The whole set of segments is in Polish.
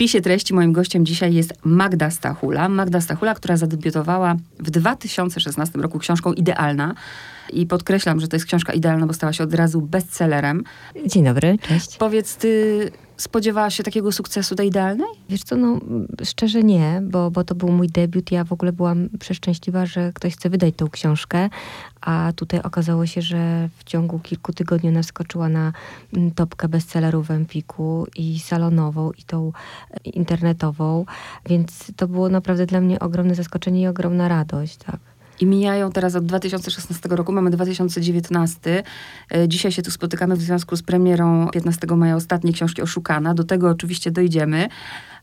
wpisie treści moim gościem dzisiaj jest Magda Stachula. Magda Stachula, która zadebiutowała w 2016 roku książką Idealna. I podkreślam, że to jest książka idealna, bo stała się od razu bestsellerem. Dzień dobry, cześć. Powiedz, ty spodziewałaś się takiego sukcesu tej idealnej? Wiesz co, no szczerze nie, bo, bo to był mój debiut. Ja w ogóle byłam przeszczęśliwa, że ktoś chce wydać tą książkę, a tutaj okazało się, że w ciągu kilku tygodni ona wskoczyła na mm, topkę bestsellerów w Empiku i salonową, i tą internetową, więc to było naprawdę dla mnie ogromne zaskoczenie i ogromna radość, tak. I mijają teraz od 2016 roku, mamy 2019. E, dzisiaj się tu spotykamy w związku z premierą 15 maja ostatniej książki Oszukana. Do tego oczywiście dojdziemy.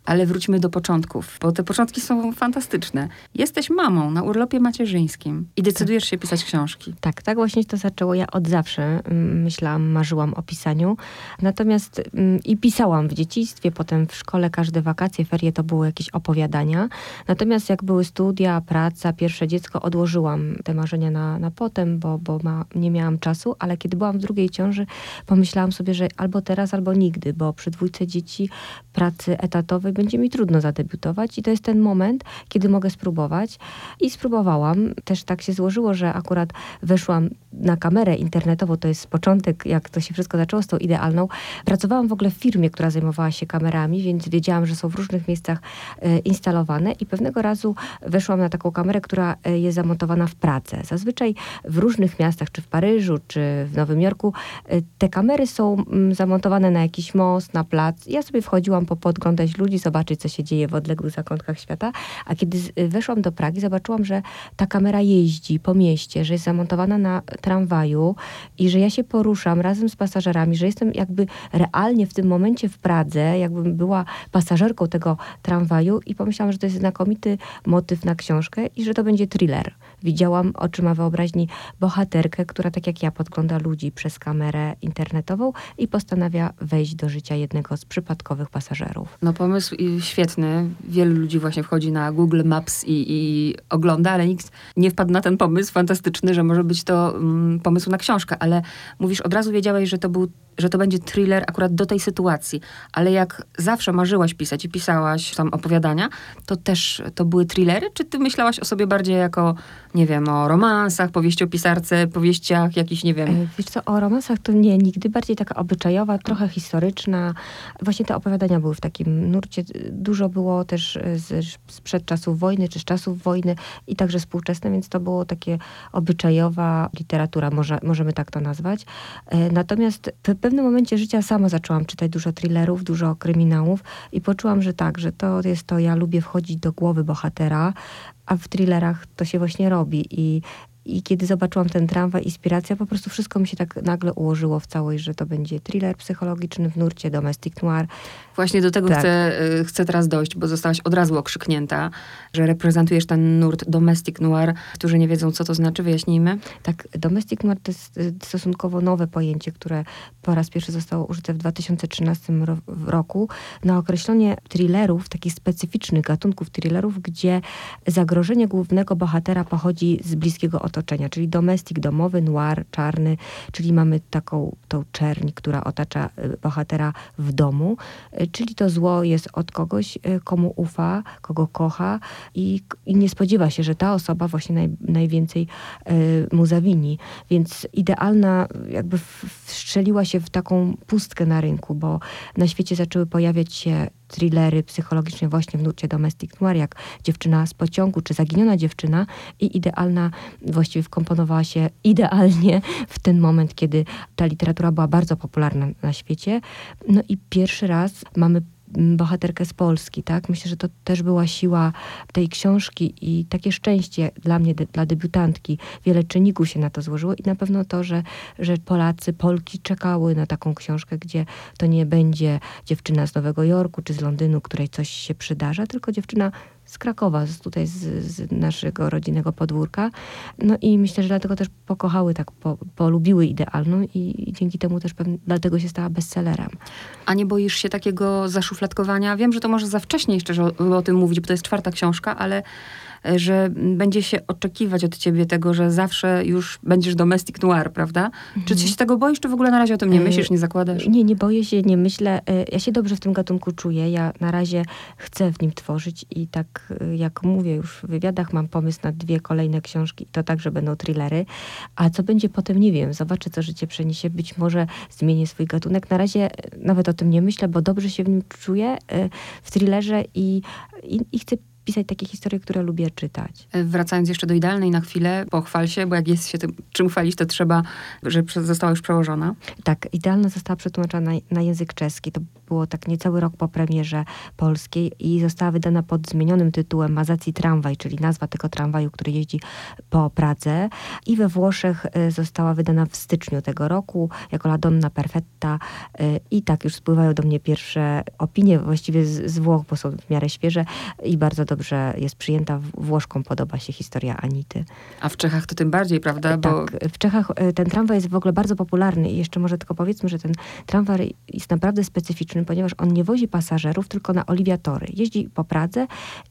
Ale wróćmy do początków, bo te początki są fantastyczne. Jesteś mamą na urlopie macierzyńskim i decydujesz się pisać książki. Tak, tak właśnie to zaczęło. Ja od zawsze mm, myślałam, marzyłam o pisaniu. Natomiast mm, i pisałam w dzieciństwie, potem w szkole każde wakacje, ferie to były jakieś opowiadania. Natomiast jak były studia, praca, pierwsze dziecko, odłożyłam te marzenia na, na potem, bo, bo ma, nie miałam czasu, ale kiedy byłam w drugiej ciąży, pomyślałam sobie, że albo teraz, albo nigdy, bo przy dwójce dzieci pracy etatowej będzie mi trudno zadebiutować i to jest ten moment, kiedy mogę spróbować. I spróbowałam. Też tak się złożyło, że akurat weszłam na kamerę internetową, to jest początek, jak to się wszystko zaczęło z tą idealną. Pracowałam w ogóle w firmie, która zajmowała się kamerami, więc wiedziałam, że są w różnych miejscach e, instalowane i pewnego razu weszłam na taką kamerę, która e, jest zamontowana w pracę. Zazwyczaj w różnych miastach, czy w Paryżu, czy w Nowym Jorku, e, te kamery są mm, zamontowane na jakiś most, na plac. Ja sobie wchodziłam po podglądać ludzi, zobaczyć, co się dzieje w odległych zakątkach świata. A kiedy weszłam do Pragi, zobaczyłam, że ta kamera jeździ po mieście, że jest zamontowana na tramwaju i że ja się poruszam razem z pasażerami, że jestem jakby realnie w tym momencie w Pradze, jakbym była pasażerką tego tramwaju i pomyślałam, że to jest znakomity motyw na książkę i że to będzie thriller. Widziałam oczyma wyobraźni bohaterkę, która tak jak ja podgląda ludzi przez kamerę internetową i postanawia wejść do życia jednego z przypadkowych pasażerów. No pomysł świetny. Wielu ludzi właśnie wchodzi na Google Maps i, i ogląda, ale nikt nie wpadł na ten pomysł fantastyczny, że może być to mm, pomysł na książkę, ale mówisz, od razu wiedziałeś, że to był że to będzie thriller akurat do tej sytuacji. Ale jak zawsze marzyłaś pisać i pisałaś tam opowiadania, to też to były thrillery? Czy ty myślałaś o sobie bardziej jako, nie wiem, o romansach, powieści o pisarce, powieściach jakichś, nie wiem... E, wiesz co, o romansach to nie, nigdy bardziej taka obyczajowa, trochę historyczna. Właśnie te opowiadania były w takim nurcie. Dużo było też z, sprzed czasów wojny, czy z czasów wojny i także współczesne, więc to było takie obyczajowa literatura, może, możemy tak to nazwać. E, natomiast pewnym momencie życia sama zaczęłam czytać dużo thrillerów, dużo kryminałów i poczułam, że tak, że to jest to, ja lubię wchodzić do głowy bohatera, a w thrillerach to się właśnie robi i i kiedy zobaczyłam ten tramwaj, inspiracja, po prostu wszystko mi się tak nagle ułożyło w całość, że to będzie thriller psychologiczny w nurcie, domestic noir. Właśnie do tego tak. chcę, y, chcę teraz dojść, bo zostałaś od razu okrzyknięta, że reprezentujesz ten nurt domestic noir. Którzy nie wiedzą, co to znaczy, wyjaśnijmy. Tak, domestic noir to jest y, stosunkowo nowe pojęcie, które po raz pierwszy zostało użyte w 2013 roku na określenie thrillerów, takich specyficznych gatunków thrillerów, gdzie zagrożenie głównego bohatera pochodzi z bliskiego otoczenia czyli domestik, domowy, noir, czarny, czyli mamy taką tą czerń, która otacza y, bohatera w domu, czyli to zło jest od kogoś, y, komu ufa, kogo kocha i, i nie spodziewa się, że ta osoba właśnie naj, najwięcej mu zawini. Więc idealna jakby wstrzeliła się w taką pustkę na rynku, bo na świecie zaczęły pojawiać się thrillery psychologiczne właśnie w nurcie domestic noir, jak Dziewczyna z pociągu, czy Zaginiona dziewczyna i idealna, właściwie wkomponowała się idealnie w ten moment, kiedy ta literatura była bardzo popularna na świecie. No i pierwszy raz mamy bohaterkę z Polski, tak? Myślę, że to też była siła tej książki i takie szczęście dla mnie, de, dla debiutantki. Wiele czynników się na to złożyło i na pewno to, że, że Polacy, Polki czekały na taką książkę, gdzie to nie będzie dziewczyna z Nowego Jorku czy z Londynu, której coś się przydarza, tylko dziewczyna z Krakowa, z, tutaj z, z, naszego rodzinnego podwórka. No i myślę, że dlatego też pokochały, tak po, polubiły idealną i, i dzięki temu też pewnie, dlatego się stała bestsellerem. A nie boisz się takiego zaszufladkowania? Wiem, że to może za wcześnie jeszcze o, o tym mówić, bo to jest czwarta książka, ale że będzie się oczekiwać od ciebie tego, że zawsze już będziesz domestic noir, prawda? Mhm. Czy ty się tego boisz, czy w ogóle na razie o tym nie myślisz, nie zakładasz? Nie, nie boję się, nie myślę. Ja się dobrze w tym gatunku czuję. Ja na razie chcę w nim tworzyć i tak jak mówię już w wywiadach, mam pomysł na dwie kolejne książki. To także będą thrillery. A co będzie potem, nie wiem. Zobaczę, co życie przeniesie. Być może zmienię swój gatunek. Na razie nawet o tym nie myślę, bo dobrze się w nim czuję, w thrillerze i, i, i chcę pisać takie historie, które lubię czytać. E, wracając jeszcze do idealnej na chwilę, pochwal się, bo jak jest się tym, czym chwalić, to trzeba, że została już przełożona. Tak, idealna została przetłumaczona na, na język czeski. To było tak niecały rok po premierze polskiej i została wydana pod zmienionym tytułem Mazacji Tramwaj, czyli nazwa tego tramwaju, który jeździ po Pradze. I we Włoszech e, została wydana w styczniu tego roku jako La Donna Perfetta. E, I tak już spływają do mnie pierwsze opinie, właściwie z, z Włoch, bo są w miarę świeże i bardzo dobrze dobrze jest przyjęta. Włoszkom podoba się historia Anity. A w Czechach to tym bardziej, prawda? Bo... Tak, w Czechach e, ten tramwaj jest w ogóle bardzo popularny i jeszcze może tylko powiedzmy, że ten tramwaj jest naprawdę specyficzny, ponieważ on nie wozi pasażerów, tylko na oliwiatory. Jeździ po Pradze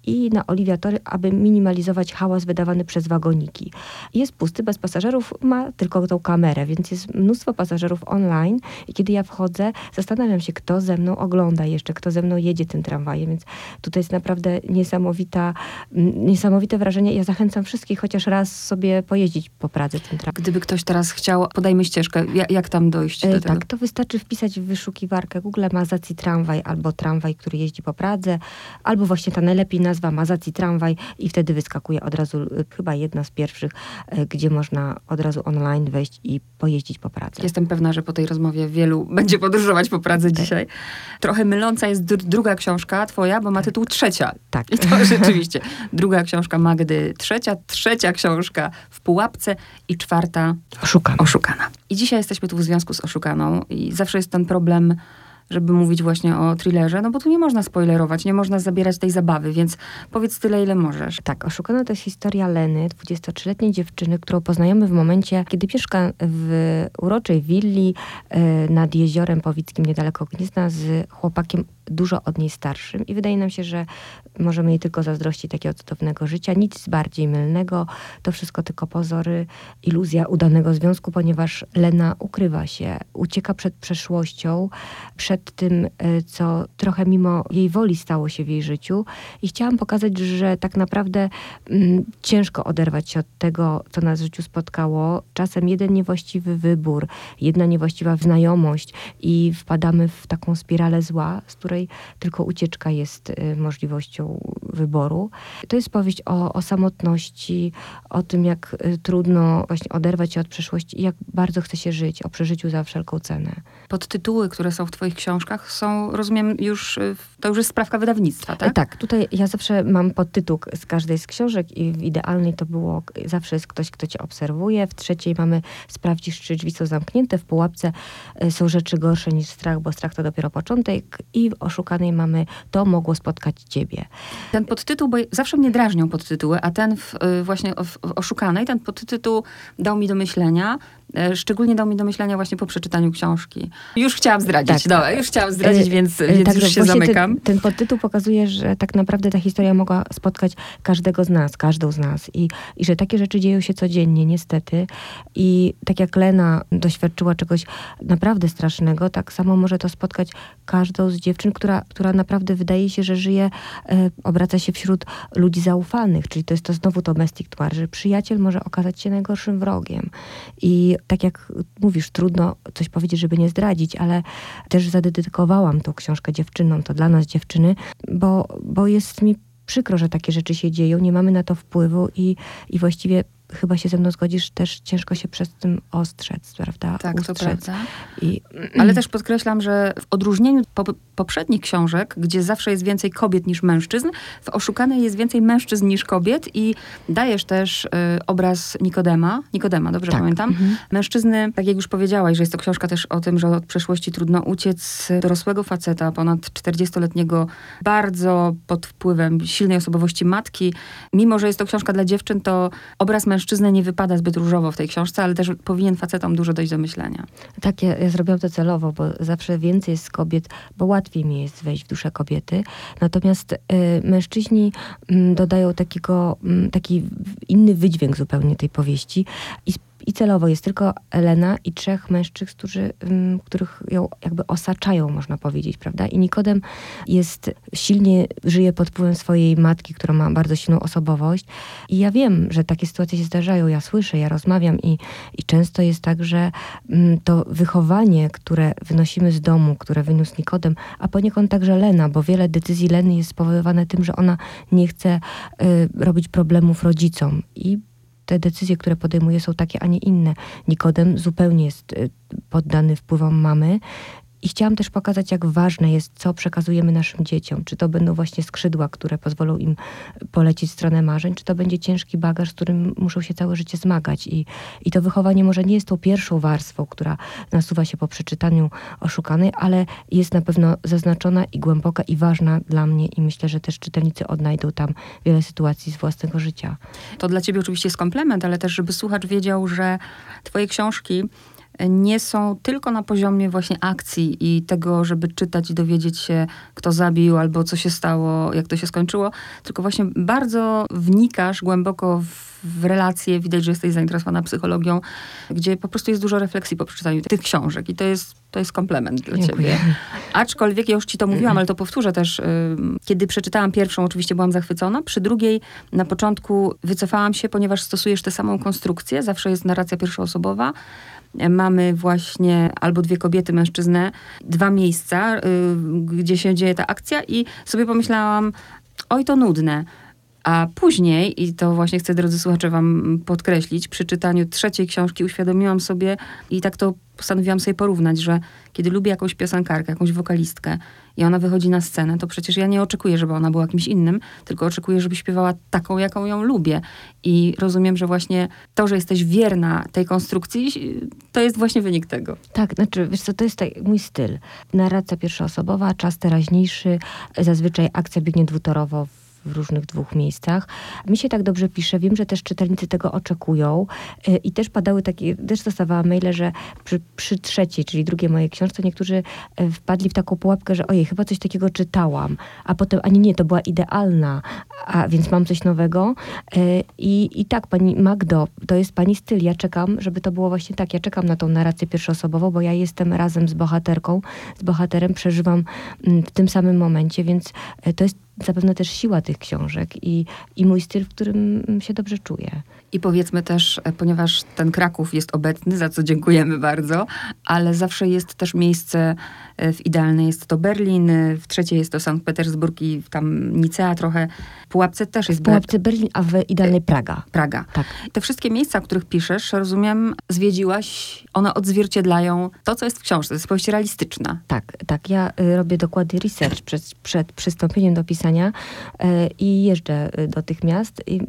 i na oliwiatory, aby minimalizować hałas wydawany przez wagoniki. Jest pusty, bez pasażerów, ma tylko tą kamerę, więc jest mnóstwo pasażerów online i kiedy ja wchodzę, zastanawiam się, kto ze mną ogląda jeszcze, kto ze mną jedzie tym tramwajem, więc tutaj jest naprawdę niesamowite niesamowita, niesamowite wrażenie. Ja zachęcam wszystkich chociaż raz sobie pojeździć po Pradze tym tramwajem. Gdyby ktoś teraz chciał, podajmy ścieżkę, jak, jak tam dojść do e, tego? Tak, to wystarczy wpisać w wyszukiwarkę Google Mazacji Tramwaj albo tramwaj, który jeździ po Pradze, albo właśnie ta najlepiej nazwa Mazacji Tramwaj i wtedy wyskakuje od razu chyba jedna z pierwszych, e, gdzie można od razu online wejść i pojeździć po Pradze. Jestem pewna, że po tej rozmowie wielu będzie podróżować po Pradze tak. dzisiaj. Trochę myląca jest druga książka twoja, bo ma tytuł Trzecia. Tak. I to rzeczywiście. Druga książka Magdy, trzecia, trzecia książka w pułapce i czwarta oszukana. oszukana. I dzisiaj jesteśmy tu w związku z oszukaną i zawsze jest ten problem żeby mówić właśnie o thrillerze, no bo tu nie można spoilerować, nie można zabierać tej zabawy, więc powiedz tyle, ile możesz. Tak, Oszukana to jest historia Leny, 23-letniej dziewczyny, którą poznajemy w momencie, kiedy mieszka w uroczej willi e, nad jeziorem Powickim, niedaleko Gniezna, z chłopakiem dużo od niej starszym i wydaje nam się, że możemy jej tylko zazdrościć takiego cudownego życia. Nic bardziej mylnego, to wszystko tylko pozory, iluzja udanego związku, ponieważ Lena ukrywa się, ucieka przed przeszłością, przed tym, e, co trochę mimo jej woli stało się w jej życiu i chciałam pokazać, że tak naprawdę mm, ciężko oderwać się od tego, co nas w życiu spotkało. Czasem jeden niewłaściwy wybór, jedna niewłaściwa znajomość i wpadamy w taką spiralę zła, z której której tylko ucieczka jest y, możliwością wyboru. To jest powieść o, o samotności, o tym, jak y, trudno właśnie oderwać się od przeszłości i jak bardzo chce się żyć, o przeżyciu za wszelką cenę. Podtytuły, które są w twoich książkach są, rozumiem, już, y, to już jest sprawka wydawnictwa, tak? Tak, tutaj ja zawsze mam podtytuł z każdej z książek i w idealnej to było, zawsze jest ktoś, kto cię obserwuje, w trzeciej mamy sprawdzisz, czy drzwi są zamknięte, w pułapce są rzeczy gorsze niż strach, bo strach to dopiero początek i oszukanej mamy to mogło spotkać ciebie. Ten podtytuł, bo zawsze mnie drażnią podtytuły, a ten w, y, właśnie w, oszukanej, ten podtytuł dał mi do myślenia, E, szczególnie dał mi do myślenia właśnie po przeczytaniu książki. Już chciałam zdradzić, tak. Dobra, już chciałam zdradzić, e, więc, e, więc tak, już się zamykam. Ten, ten podtytuł pokazuje, że tak naprawdę ta historia mogła spotkać każdego z nas, każdą z nas i, i że takie rzeczy dzieją się codziennie, niestety. I tak jak Lena doświadczyła czegoś naprawdę strasznego, tak samo może to spotkać każdą z dziewczyn, która, która naprawdę wydaje się, że żyje, e, obraca się wśród ludzi zaufanych, czyli to jest to znowu domestic noir, że przyjaciel może okazać się najgorszym wrogiem. I tak jak mówisz, trudno coś powiedzieć, żeby nie zdradzić, ale też zadedykowałam tą książkę dziewczynom, to dla nas dziewczyny, bo, bo jest mi przykro, że takie rzeczy się dzieją, nie mamy na to wpływu i, i właściwie chyba się ze mną zgodzisz, też ciężko się przez tym ostrzec, prawda? Tak, Ustrzec. to prawda. I... Ale też podkreślam, że w odróżnieniu po, poprzednich książek, gdzie zawsze jest więcej kobiet niż mężczyzn, w Oszukanej jest więcej mężczyzn niż kobiet i dajesz też y, obraz Nikodema. Nikodema, dobrze tak. pamiętam? Mhm. Mężczyzny, tak jak już powiedziałaś, że jest to książka też o tym, że od przeszłości trudno uciec dorosłego faceta, ponad 40-letniego, bardzo pod wpływem silnej osobowości matki. Mimo, że jest to książka dla dziewczyn, to obraz mężczyzn mężczyznę nie wypada zbyt różowo w tej książce, ale też powinien facetom dużo dojść do myślenia. Tak, ja, ja zrobiłam to celowo, bo zawsze więcej jest kobiet, bo łatwiej mi jest wejść w duszę kobiety. Natomiast y, mężczyźni y, dodają takiego, y, taki inny wydźwięk zupełnie tej powieści i i celowo jest tylko Elena i trzech mężczyzn, którzy, których ją jakby osaczają, można powiedzieć, prawda? I Nikodem jest silnie, żyje pod wpływem swojej matki, która ma bardzo silną osobowość. I ja wiem, że takie sytuacje się zdarzają, ja słyszę, ja rozmawiam i, i często jest tak, że to wychowanie, które wynosimy z domu, które wyniósł Nikodem, a poniekąd także Lena, bo wiele decyzji Leny jest spowodowane tym, że ona nie chce y, robić problemów rodzicom. I te decyzje, które podejmuje, są takie, a nie inne. Nikodem zupełnie jest y, poddany wpływom mamy i chciałam też pokazać, jak ważne jest, co przekazujemy naszym dzieciom. Czy to będą właśnie skrzydła, które pozwolą im polecieć w stronę marzeń, czy to będzie ciężki bagaż, z którym muszą się całe życie zmagać. I, i to wychowanie może nie jest tą pierwszą warstwą, która nasuwa się po przeczytaniu oszukanej, ale jest na pewno zaznaczona i głęboka i ważna dla mnie i myślę, że też czytelnicy odnajdą tam wiele sytuacji z własnego życia. To dla ciebie oczywiście jest komplement, ale też, żeby słuchacz wiedział, że twoje książki nie są tylko na poziomie właśnie akcji i tego, żeby czytać i dowiedzieć się, kto zabił albo co się stało, jak to się skończyło, tylko właśnie bardzo wnikasz głęboko w, w relacje, widać, że jesteś zainteresowana psychologią, gdzie po prostu jest dużo refleksji po przeczytaniu tych książek i to jest, to jest komplement dla Dziękuję. ciebie. Aczkolwiek, ja już ci to mówiłam, ale to powtórzę też, kiedy przeczytałam pierwszą, oczywiście byłam zachwycona, przy drugiej na początku wycofałam się, ponieważ stosujesz tę samą konstrukcję, zawsze jest narracja pierwszoosobowa, mamy właśnie albo dwie kobiety, mężczyznę, dwa miejsca, y, gdzie się dzieje ta akcja i sobie pomyślałam, oj to nudne. A później, i to właśnie chcę, drodzy słuchacze, wam podkreślić, przy czytaniu trzeciej książki uświadomiłam sobie i tak to postanowiłam sobie porównać, że kiedy lubię jakąś piosenkarkę, jakąś wokalistkę i ona wychodzi na scenę, to przecież ja nie oczekuję, żeby ona była kimś innym, tylko oczekuję, żeby śpiewała taką, jaką ją lubię. I rozumiem, że właśnie to, że jesteś wierna tej konstrukcji, to jest właśnie wynik tego. Tak, znaczy, wiesz co, to jest tak, mój styl. Narracja pierwszoosobowa, czas teraźniejszy, zazwyczaj akcja biegnie dwutorowo w różnych dwóch miejscach. Mi się tak dobrze pisze, wiem, że też czytelnicy tego oczekują y, i też padały takie, też dostawałam maile, że przy, przy trzeciej, czyli drugiej mojej książce, niektórzy y, wpadli w taką pułapkę, że ojej, chyba coś takiego czytałam, a potem, ani nie, to była idealna, a więc mam coś nowego. Y, I, I tak, pani Magdo, to jest pani styl. Ja czekam, żeby to było właśnie tak. Ja czekam na tą narrację pierwszoosobową, bo ja jestem razem z bohaterką, z bohaterem, przeżywam mm, w tym samym momencie, więc to jest zapewne też siła tych książek i, i mój styl, w którym się dobrze czuję. I powiedzmy też, e, ponieważ ten Kraków jest obecny, za co dziękujemy bardzo, ale zawsze jest też miejsce, e, w idealnej jest to Berlin, e, w trzeciej jest to Sankt Petersburg i tam Nicea trochę. W Pułapce też jest... W Pułapce Berlin, a w idealnej Praga. Praga. Tak. Te wszystkie miejsca, o których piszesz, rozumiem, zwiedziłaś, one odzwierciedlają to, co jest w książce. To jest powieść realistyczna. Tak, tak. Ja y, robię dokładny research przed, przed przystąpieniem do pisania i jeżdżę y, do tych miast. I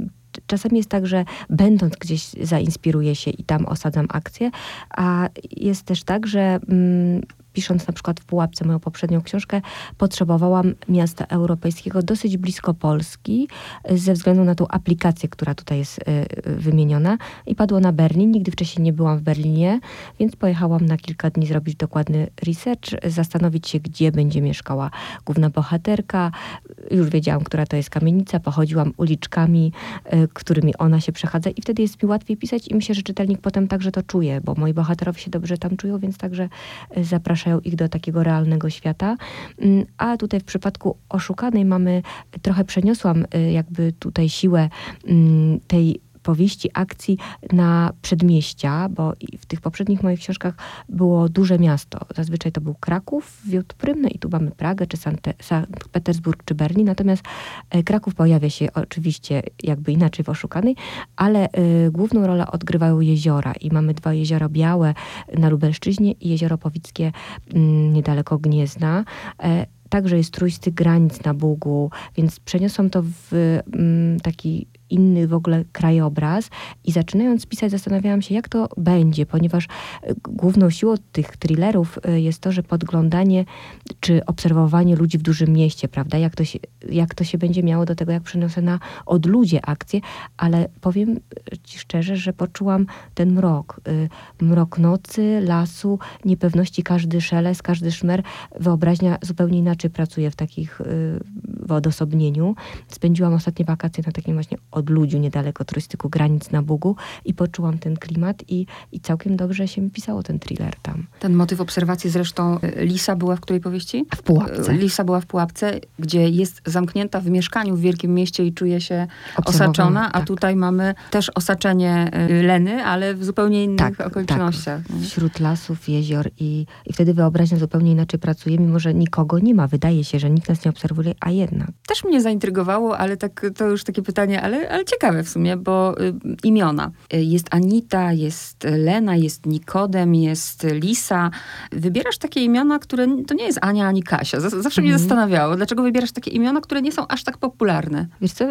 czasami jest tak, że będąc gdzieś zainspiruję się i tam osadzam akcję, a jest też tak, że mm, pisząc na przykład w Pułapce moją poprzednią książkę, potrzebowałam miasta europejskiego dosyć blisko Polski ze względu na tą aplikację, która tutaj jest y, y, wymieniona i padło na Berlin. Nigdy wcześniej nie byłam w Berlinie, więc pojechałam na kilka dni zrobić dokładny research, zastanowić się, gdzie będzie mieszkała główna bohaterka. Już wiedziałam, która to jest kamienica, pochodziłam uliczkami, którymi ona się przechadza i wtedy jest mi łatwiej pisać i myślę, że czytelnik potem także to czuje, bo moi bohaterowie się dobrze tam czują, więc także zapraszam zapraszają ich do takiego realnego świata. Mm, a tutaj w przypadku oszukanej mamy, trochę przeniosłam y, jakby tutaj siłę mm, tej powieści, akcji na przedmieścia, bo w tych poprzednich moich książkach było duże miasto. Zazwyczaj to był Kraków, Wiód Prymny i tu mamy Pragę, czy Sankt Petersburg, czy Berlin. Natomiast e, Kraków pojawia się oczywiście jakby inaczej w Oszukanej, ale y, główną rolę odgrywają jeziora i mamy dwa jeziora białe na Lubelszczyźnie i jezioro Powickie y, niedaleko Gniezna. Y, Także jest trójsty granic na Bugu, więc przeniosłam to w mm, taki inny w ogóle krajobraz. I zaczynając pisać zastanawiałam się, jak to będzie, ponieważ e, główną siłą tych thrillerów e, jest to, że podglądanie czy obserwowanie ludzi w dużym mieście, prawda, jak to się, jak to się będzie miało do tego, jak przeniosę na odludzie akcję, ale powiem ci szczerze, że poczułam ten mrok, mrok nocy, lasu, niepewności, każdy szelest, każdy szmer, wyobraźnia zupełnie inaczej pracuje w takich w odosobnieniu. Spędziłam ostatnie wakacje na takim właśnie odludziu niedaleko turystyku granic na Bugu i poczułam ten klimat i, i całkiem dobrze się mi pisało ten thriller tam. Ten motyw obserwacji zresztą e, Lisa była w której powieści? W Pułapce. E, Lisa była w Pułapce, gdzie jest zamknięta w mieszkaniu w wielkim mieście i czuje się osaczona, a tak. tutaj mamy też osaczenie e, Leny, ale w zupełnie innych tak, tak. okolicznościach. Tak. Wśród lasów, jezior i, i wtedy wyobraźnia zupełnie inaczej pracuje, mimo że nikogo nie ma. Wydaje się, że nikt nas nie obserwuje, a jednak. Też mnie zaintrygowało, ale tak, to już takie pytanie, ale, ale ciekawe w sumie, bo y, imiona. Y, jest Anita, jest Lena, jest Nikodem, jest Lisa. Wybierasz takie imiona, które to nie jest Ania ani Kasia. Z, zawsze mnie mhm. zastanawiało, dlaczego wybierasz takie imiona, które nie są aż tak popularne. Wiesz co,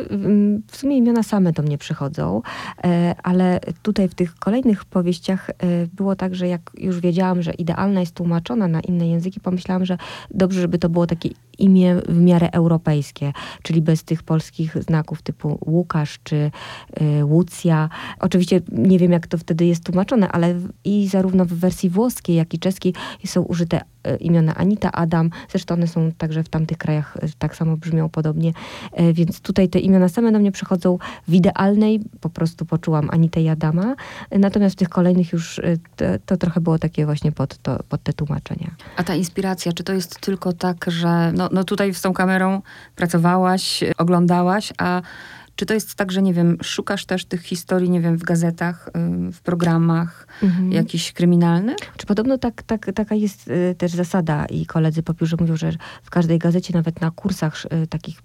w sumie imiona same do mnie przychodzą, e, ale tutaj w tych kolejnych powieściach e, było tak, że jak już wiedziałam, że idealna jest tłumaczona na inne języki, pomyślałam, że dobrze, żeby to było takie imię w miarę europejskie, czyli bez tych polskich znaków typu Łukasz czy y, Łucja. Oczywiście nie wiem, jak to wtedy jest tłumaczone, ale i zarówno w wersji włoskiej, jak i czeskiej są użyte imiona Anita, Adam. Zresztą one są także w tamtych krajach y, tak samo brzmią podobnie. Y, więc tutaj te imiona same do mnie przychodzą w idealnej, po prostu poczułam Anitę i Adama. Natomiast w tych kolejnych już to, to trochę było takie właśnie pod, to, pod te tłumaczenia. A ta inspiracja, czy to jest tylko tak, że no, no tutaj z tą kamerą pracowałaś, oglądałaś, a czy to jest tak, że nie wiem, szukasz też tych historii, nie wiem, w gazetach, w programach mhm. jakichś kryminalnych? Czy podobno tak, tak, taka jest y, też zasada i koledzy po piórze mówią, że w każdej gazecie, nawet na kursach y, takich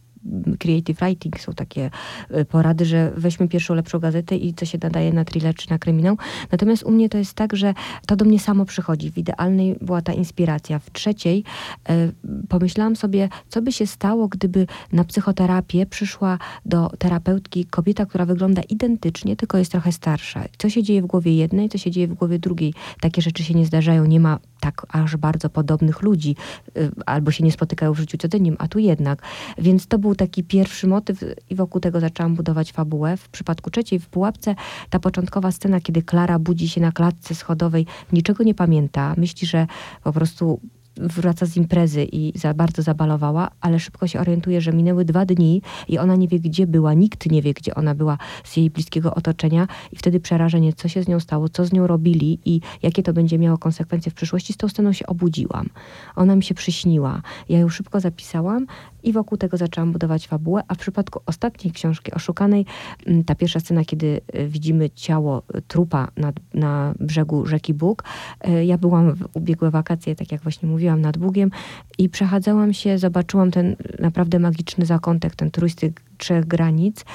creative writing są takie e, porady, że weźmy pierwszą lepszą gazetę i co się nadaje na thriller czy na kryminał. Natomiast u mnie to jest tak, że to do mnie samo przychodzi. W idealnej była ta inspiracja. W trzeciej e, pomyślałam sobie, co by się stało, gdyby na psychoterapię przyszła do terapeutki kobieta, która wygląda identycznie, tylko jest trochę starsza. Co się dzieje w głowie jednej, co się dzieje w głowie drugiej. Takie rzeczy się nie zdarzają. Nie ma tak aż bardzo podobnych ludzi, y, albo się nie spotykają w życiu codziennym, a tu jednak. Więc to był taki pierwszy motyw i wokół tego zaczęłam budować fabułę. W przypadku trzeciej, w Pułapce, ta początkowa scena, kiedy Klara budzi się na klatce schodowej, niczego nie pamięta. Myśli, że po prostu wraca z imprezy i za bardzo zabalowała, ale szybko się orientuje, że minęły dwa dni i ona nie wie, gdzie była, nikt nie wie, gdzie ona była z jej bliskiego otoczenia i wtedy przerażenie, co się z nią stało, co z nią robili i jakie to będzie miało konsekwencje w przyszłości, z tą sceną się obudziłam. Ona mi się przyśniła. Ja ją szybko zapisałam i wokół tego zaczęłam budować fabułę, a w przypadku ostatniej książki, Oszukanej, mm, ta pierwsza scena, kiedy e, widzimy ciało e, trupa na, na brzegu rzeki Bóg, e, ja byłam w ubiegłe wakacje, tak jak właśnie mówiłam, nad Bugiem i przechadzałam się, zobaczyłam ten naprawdę magiczny zakątek, ten trójstyk trzech granic,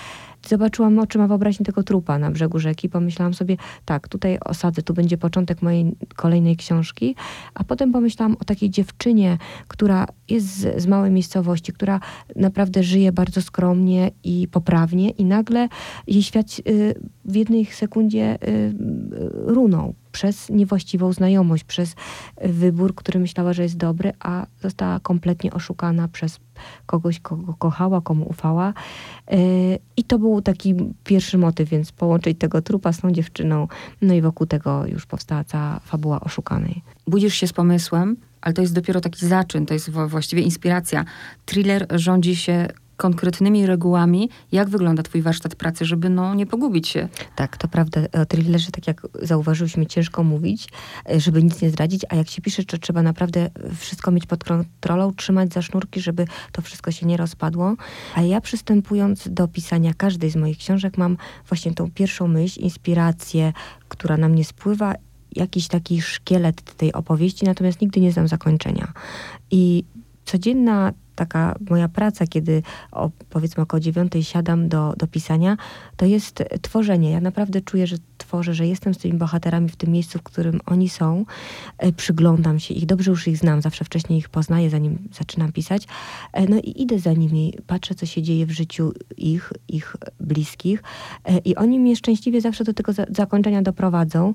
zobaczyłam oczyma wyobraźni tego trupa na brzegu rzeki. Pomyślałam sobie, tak, tutaj osadzę, tu będzie początek mojej kolejnej książki. A potem pomyślałam o takiej dziewczynie, która jest z, z małej miejscowości, która naprawdę żyje bardzo skromnie i poprawnie i nagle jej świat y, w jednej sekundzie y, y, runął przez niewłaściwą znajomość, przez wybór, który myślała, że jest dobry, a została kompletnie oszukana przez kogoś, kogo kochała, komu ufała. E, I to był taki pierwszy motyw, więc połączyć tego trupa z tą dziewczyną, no i wokół tego już powstała cała fabuła oszukanej. Budzisz się z pomysłem, ale to jest dopiero taki zaczyn, to jest właściwie inspiracja. Thriller rządzi się konkretnymi regułami, jak wygląda twój warsztat pracy, żeby no, nie pogubić się. Tak, to prawda. O thrillerze, tak jak zauważyliśmy, ciężko mówić, e, żeby nic nie zdradzić, a jak się pisze, to trzeba naprawdę wszystko mieć pod kontrolą, trzymać za sznurki, żeby to wszystko się nie rozpadło. A ja przystępując do pisania każdej z moich książek, mam właśnie tą pierwszą myśl, inspirację, która na mnie spływa jakiś taki szkielet tej opowieści, natomiast nigdy nie znam zakończenia. I codzienna taka moja praca, kiedy o, powiedzmy około dziewiątej siadam do, do pisania, to jest tworzenie. Ja naprawdę czuję, że tworzę, że jestem z tymi bohaterami w tym miejscu, w którym oni są. E, przyglądam się ich, dobrze już ich znam, zawsze wcześniej ich poznaję, zanim zaczynam pisać. E, no i idę za nimi, patrzę, co się dzieje w życiu ich, ich bliskich e, i oni mnie szczęśliwie zawsze do tego zakończenia doprowadzą.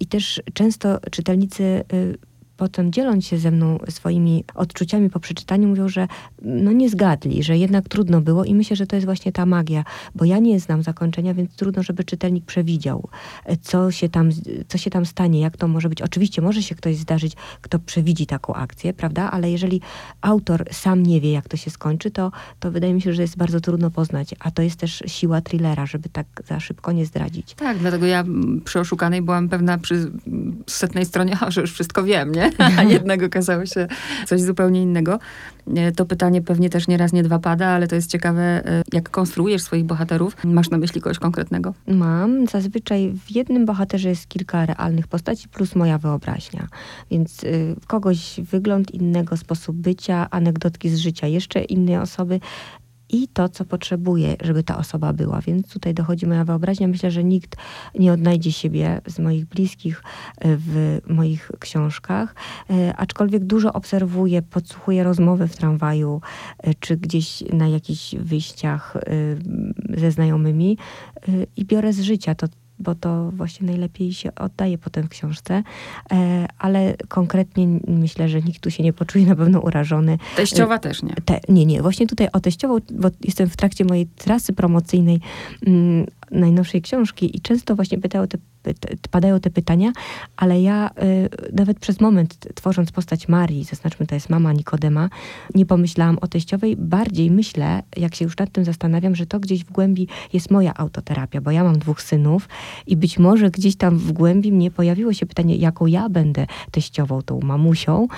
I też często czytelnicy y, potem dzieląc się ze mną swoimi odczuciami po przeczytaniu, mówią, że no nie zgadli, że jednak trudno było i myślę, że to jest właśnie ta magia, bo ja nie znam zakończenia, więc trudno, żeby czytelnik przewidział, co się tam, co się tam stanie, jak to może być. Oczywiście może się ktoś zdarzyć, kto przewidzi taką akcję, prawda? Ale jeżeli autor sam nie wie, jak to się skończy, to, to wydaje mi się, że jest bardzo trudno poznać, a to jest też siła thrillera, żeby tak za szybko nie zdradzić. Tak, dlatego ja przy Oszukanej byłam pewna przy setnej stronie, że już wszystko wiem, nie? a jednak okazało się coś zupełnie innego. E, to pytanie pewnie też nie raz, nie dwa pada, ale to jest ciekawe, e, jak konstruujesz swoich bohaterów. Masz na myśli kogoś konkretnego? Mam. Zazwyczaj w jednym bohaterze jest kilka realnych postaci plus moja wyobraźnia. Więc y, kogoś wygląd innego, sposób bycia, anegdotki z życia jeszcze innej osoby i to, co potrzebuje, żeby ta osoba była. Więc tutaj dochodzi moja wyobraźnia. Myślę, że nikt nie odnajdzie siebie z moich bliskich e, w moich książkach, e, aczkolwiek dużo obserwuję, podsłuchuję rozmowy w tramwaju, e, czy gdzieś na jakichś wyjściach ze znajomymi i biorę z życia to, bo to właśnie najlepiej się oddaje potem w książce, e, ale konkretnie myślę, że nikt tu się nie poczuje na pewno urażony. Teściowa też nie. Te, nie, nie. Właśnie tutaj o teściową, bo jestem w trakcie mojej trasy promocyjnej mm, najnowszej książki i często właśnie pytają te, padają te pytania, ale ja y, nawet przez moment tworząc postać Marii, zaznaczmy to jest mama Nikodema, nie pomyślałam o teściowej. Bardziej myślę, jak się już nad tym zastanawiam, że to gdzieś w głębi jest moja autoterapia, bo ja mam dwóch synów i być może gdzieś tam w głębi mnie pojawiło się pytanie, jaką ja będę teściową, tą mamusią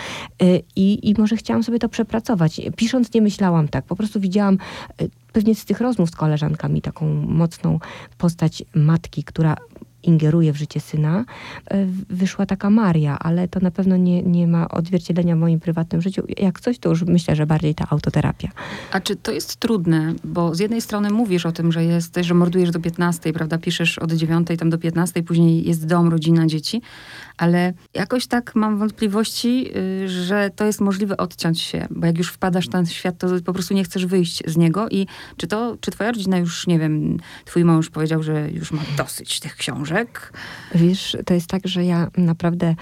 y, i, i może chciałam sobie to przepracować. Pisząc nie myślałam tak, po prostu widziałam y, pewnie z tych rozmów z koleżankami taką mocną postać matki, która ingeruje w życie syna, e, wyszła taka Maria, ale to na pewno nie, nie ma odzwierciedlenia w moim prywatnym życiu. Jak coś, to już myślę, że bardziej ta autoterapia. A czy to jest trudne? Bo z jednej strony mówisz o tym, że jesteś, że mordujesz do 15, prawda? Piszesz od 9 tam do 15, później jest dom, rodzina, dzieci, ale jakoś tak mam wątpliwości, y, że to jest możliwe odciąć się, bo jak już wpadasz w ten świat, to po prostu nie chcesz wyjść z niego i czy to, czy twoja rodzina już, nie wiem, twój mąż powiedział, że już ma dosyć tych książek? Wiesz, to jest tak, że ja naprawdę,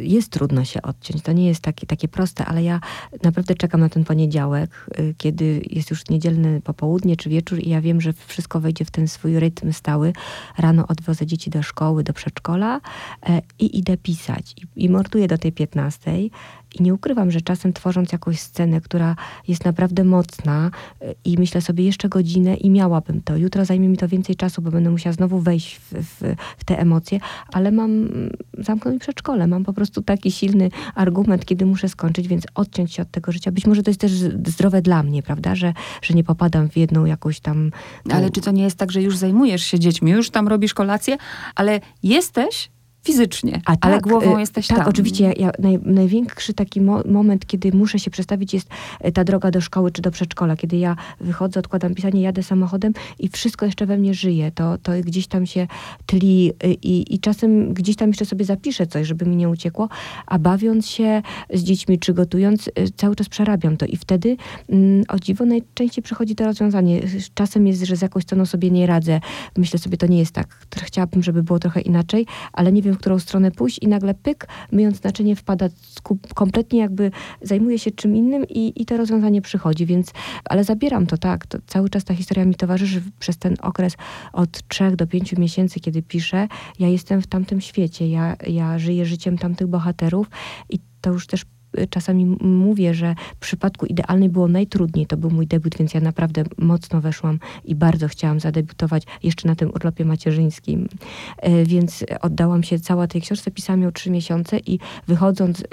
jest trudno się odciąć, to nie jest takie, takie proste, ale ja naprawdę czekam na ten poniedziałek, y, kiedy jest już niedzielny popołudnie czy wieczór i ja wiem, że wszystko wejdzie w ten swój rytm stały. Rano odwiozę dzieci do szkoły, do przedszkola e, i idę pisać. I, i do tej 15 i nie ukrywam, że czasem tworząc jakąś scenę, która jest naprawdę mocna y, i myślę sobie jeszcze godzinę i miałabym to. Jutro zajmie mi to więcej czasu, bo będę musiała znowu wejść w, w, w te emocje, ale mam mm, zamknąć przedszkole. Mam po prostu taki silny argument, kiedy muszę skończyć, więc odciąć się od tego życia. Być może to jest też zdrowe dla mnie, prawda, że, że nie popadam w jedną jakąś tam... Ale czy to nie jest tak, że już zajmujesz się dziećmi, już tam robisz kolację, ale jesteś fizycznie, A ale tak, głową y, jesteś tak, tam. oczywiście. Ja, ja naj, największy taki mo moment, kiedy muszę się przestawić, jest y, ta droga do szkoły czy do przedszkola. Kiedy ja wychodzę, odkładam pisanie, jadę samochodem i wszystko jeszcze we mnie żyje. To, to gdzieś tam się tli y, i, i czasem gdzieś tam jeszcze sobie zapiszę coś, żeby mi nie uciekło, a bawiąc się z dziećmi czy gotując, cały czas przerabiam to i wtedy mm, o dziwo najczęściej przychodzi to rozwiązanie. Czasem jest, że z jakąś sceną sobie nie radzę. Myślę sobie, to nie jest tak. Chciałabym, żeby było trochę inaczej, ale nie wiem, w którą stronę pójść i nagle pyk, myjąc naczynie wpada kompletnie jakby zajmuje się czym innym i, i to rozwiązanie przychodzi, więc, ale zabieram to, tak, to cały czas ta historia mi towarzyszy przez ten okres od trzech do pięciu miesięcy, kiedy piszę, ja jestem w tamtym świecie, ja, ja żyję życiem tamtych bohaterów i to już też czasami mówię, że w przypadku idealnej było najtrudniej. To był mój debiut, więc ja naprawdę mocno weszłam i bardzo chciałam zadebiutować jeszcze na tym urlopie macierzyńskim. E, więc oddałam się cała tej książce, pisałam ją trzy miesiące i wychodząc, e,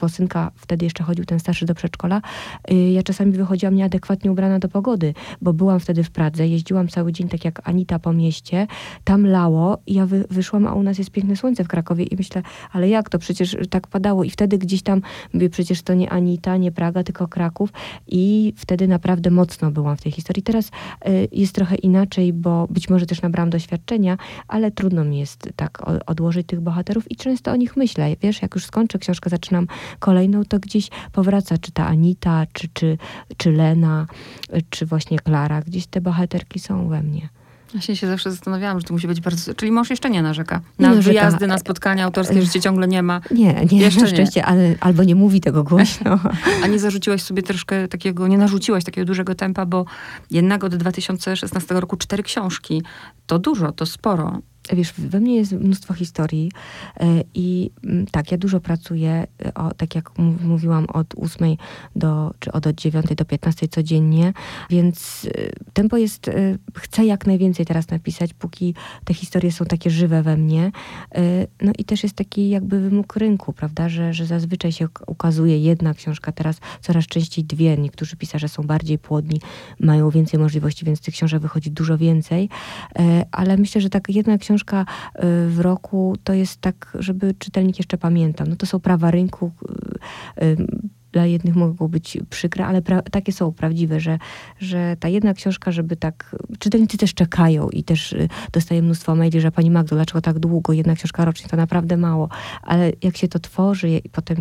bo synka wtedy jeszcze chodził ten starszy do przedszkola, e, ja czasami wychodziłam nieadekwatnie ubrana do pogody, bo byłam wtedy w Pradze, jeździłam cały dzień tak jak Anita po mieście, tam lało i ja wy, wyszłam, a u nas jest piękne słońce w Krakowie i myślę, ale jak to przecież tak padało i wtedy gdzieś tam przecież to nie Anita, nie Praga, tylko Kraków i wtedy naprawdę mocno byłam w tej historii. Teraz y, jest trochę inaczej, bo być może też nabrałam doświadczenia, ale trudno mi jest tak odłożyć tych bohaterów i często o nich myślę. Wiesz, jak już skończę książkę, zaczynam kolejną, to gdzieś powraca, czy ta Anita, czy, czy, czy Lena, czy właśnie Klara. Gdzieś te bohaterki są we mnie. Ja się zawsze zastanawiałam, że to musi być bardzo... Czyli mąż jeszcze nie narzeka. Na nie wyjazdy, na spotkania autorskie, że cię ciągle nie ma. Nie, nie, jeszcze na szczęście, nie. Ale, albo nie mówi tego głośno. A nie zarzuciłaś sobie troszkę takiego, nie narzuciłaś takiego dużego tempa, bo jednak od 2016 roku cztery książki. To dużo, to sporo. Wiesz, we mnie jest mnóstwo historii e, i mm, tak, ja dużo pracuję, e, o, tak jak mówiłam, od 8 do, czy od 9 do 15 codziennie, więc e, tempo jest, chcę jak najwięcej teraz napisać, póki te historie są takie żywe we mnie. No i też jest taki jakby wymóg rynku, prawda, że, że zazwyczaj się ukazuje jedna książka, teraz coraz częściej dwie. Niektórzy pisarze są bardziej płodni, mają więcej możliwości, więc tych książek wychodzi dużo więcej, ale myślę, że tak jedna książka książka y, w roku to jest tak, żeby czytelnik jeszcze pamiętał. No to są prawa rynku, y, y, dla jednych mogą być przykre, ale takie są prawdziwe, że, że ta jedna książka, żeby tak, czytelnicy też czekają i też y, dostaję mnóstwo maili, że pani Magdo, dlaczego tak długo, jedna książka rocznie to naprawdę mało, ale jak się to tworzy i potem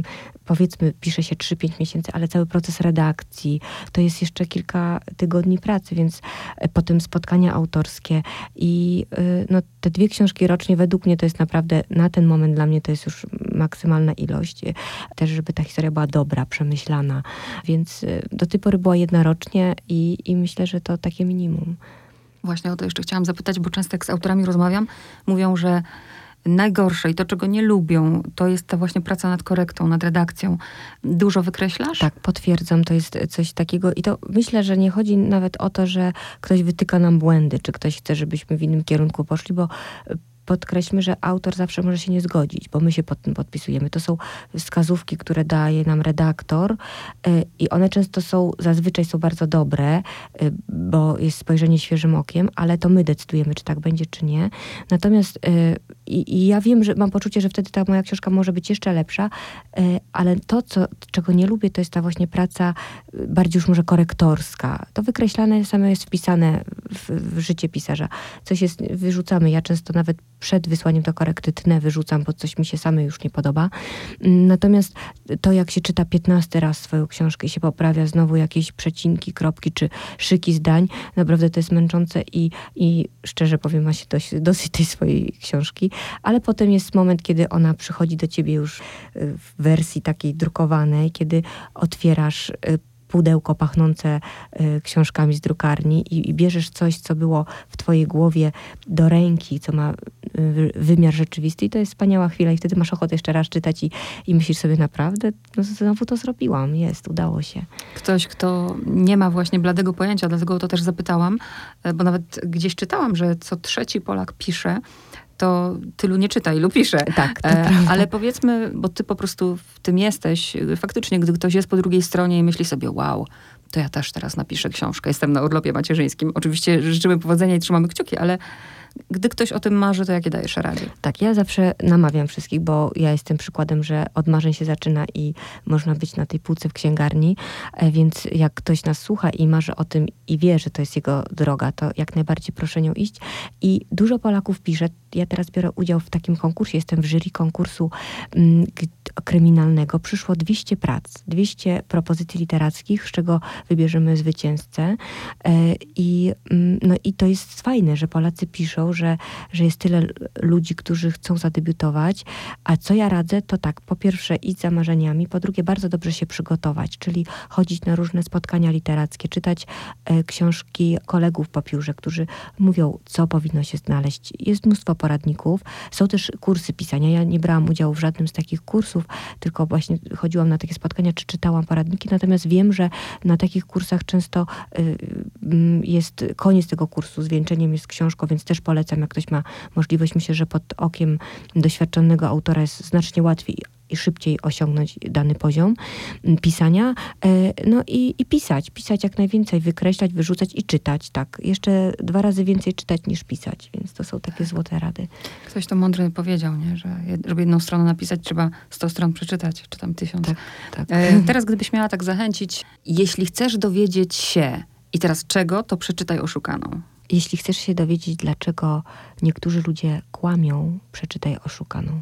powiedzmy pisze się 3-5 miesięcy, ale cały proces redakcji, to jest jeszcze kilka tygodni pracy, więc e, potem spotkania autorskie i y, no, te dwie książki rocznie według mnie to jest naprawdę, na ten moment dla mnie to jest już maksymalna ilość, też żeby ta historia była dobra, przemyślana. Więc y, do tej pory była jedna rocznie i, i myślę, że to takie minimum. Właśnie o to jeszcze chciałam zapytać, bo często jak z autorami rozmawiam, mówią, że najgorsze i to, czego nie lubią, to jest ta właśnie praca nad korektą, nad redakcją. Dużo wykreślasz? Tak, potwierdzam, to jest coś takiego i to myślę, że nie chodzi nawet o to, że ktoś wytyka nam błędy, czy ktoś chce, żebyśmy w innym kierunku poszli, bo podkreślmy, że autor zawsze może się nie zgodzić, bo my się pod tym podpisujemy. To są wskazówki, które daje nam redaktor y, i one często są, zazwyczaj są bardzo dobre, y, bo jest spojrzenie świeżym okiem, ale to my decydujemy, czy tak będzie, czy nie. Natomiast y, i, ja wiem, że mam poczucie, że wtedy ta moja książka może być jeszcze lepsza, ale to, co, czego nie lubię, to jest ta właśnie praca bardziej już może korektorska. To wykreślane same jest wpisane w, w życie pisarza. Coś jest, wyrzucamy. Ja często nawet przed wysłaniem do korekty tnę wyrzucam, bo coś mi się same już nie podoba. Natomiast to, jak się czyta 15 raz swoją książkę i się poprawia znowu jakieś przecinki, kropki czy szyki zdań, naprawdę to jest męczące i, i szczerze powiem, ma się dość, dosyć tej swojej książki, ale potem jest moment, kiedy ona przychodzi do ciebie już w wersji takiej drukowanej, kiedy otwierasz y, pudełko pachnące y, książkami z drukarni i, i, bierzesz coś, co było w twojej głowie do ręki, co ma y, wymiar rzeczywisty. I to jest wspaniała chwila i wtedy masz ochotę jeszcze raz czytać i, i myślisz sobie naprawdę, no znowu to zrobiłam, jest, udało się. Ktoś, kto nie ma właśnie bladego pojęcia, dlatego to też zapytałam, bo nawet gdzieś czytałam, że co trzeci Polak pisze, to tylu nie czyta, ilu pisze. Tak, e, Ale powiedzmy, bo ty po prostu w tym jesteś, faktycznie, gdy ktoś jest po drugiej stronie i myśli sobie, wow, to ja też teraz napiszę książkę, jestem na urlopie macierzyńskim. Oczywiście życzymy powodzenia i trzymamy kciuki, ale gdy ktoś o tym marzy, to jakie dajesz rady? Tak, ja zawsze namawiam wszystkich, bo ja jestem przykładem, że od marzeń się zaczyna i można być na tej półce w księgarni, e, więc jak ktoś nas słucha i marzy o tym i wie, że to jest jego droga, to jak najbardziej proszę nią iść. I dużo Polaków pisze, ja teraz biorę udział w takim konkursie, jestem w jury konkursu mm, kryminalnego. Przyszło 200 prac, 200 propozycji literackich, z czego wybierzemy zwycięzcę. E, I, mm, no, i to jest fajne, że Polacy piszą, że, że jest tyle ludzi, którzy chcą zadebiutować. A co ja radzę, to tak, po pierwsze iść za marzeniami, po drugie bardzo dobrze się przygotować, czyli chodzić na różne spotkania literackie, czytać e, książki kolegów po piórze, którzy mówią, co powinno się znaleźć. Jest mnóstwo poradników, są też kursy pisania. Ja nie brałam udziału w żadnym z takich kursów, tylko właśnie chodziłam na takie spotkania, czy czytałam poradniki, natomiast wiem, że na takich kursach często y, y, jest koniec tego kursu, zwieńczeniem jest książką, więc też polecam jak ktoś ma możliwość. Myślę, że pod okiem doświadczonego autora jest znacznie łatwiej szybciej osiągnąć dany poziom mm, pisania. E, no i, i pisać, pisać jak najwięcej, wykreślać, wyrzucać i czytać, tak. Jeszcze dwa razy więcej czytać niż pisać, więc to są takie złote rady. Ktoś to mądry powiedział, nie? że żeby jedną stronę napisać, trzeba 100 stron przeczytać, czy tam tysiąc. Tak, tak. E, teraz gdybyś miała tak zachęcić, jeśli chcesz dowiedzieć się i teraz czego, to przeczytaj Oszukaną. Jeśli chcesz się dowiedzieć, dlaczego niektórzy ludzie kłamią, przeczytaj Oszukaną.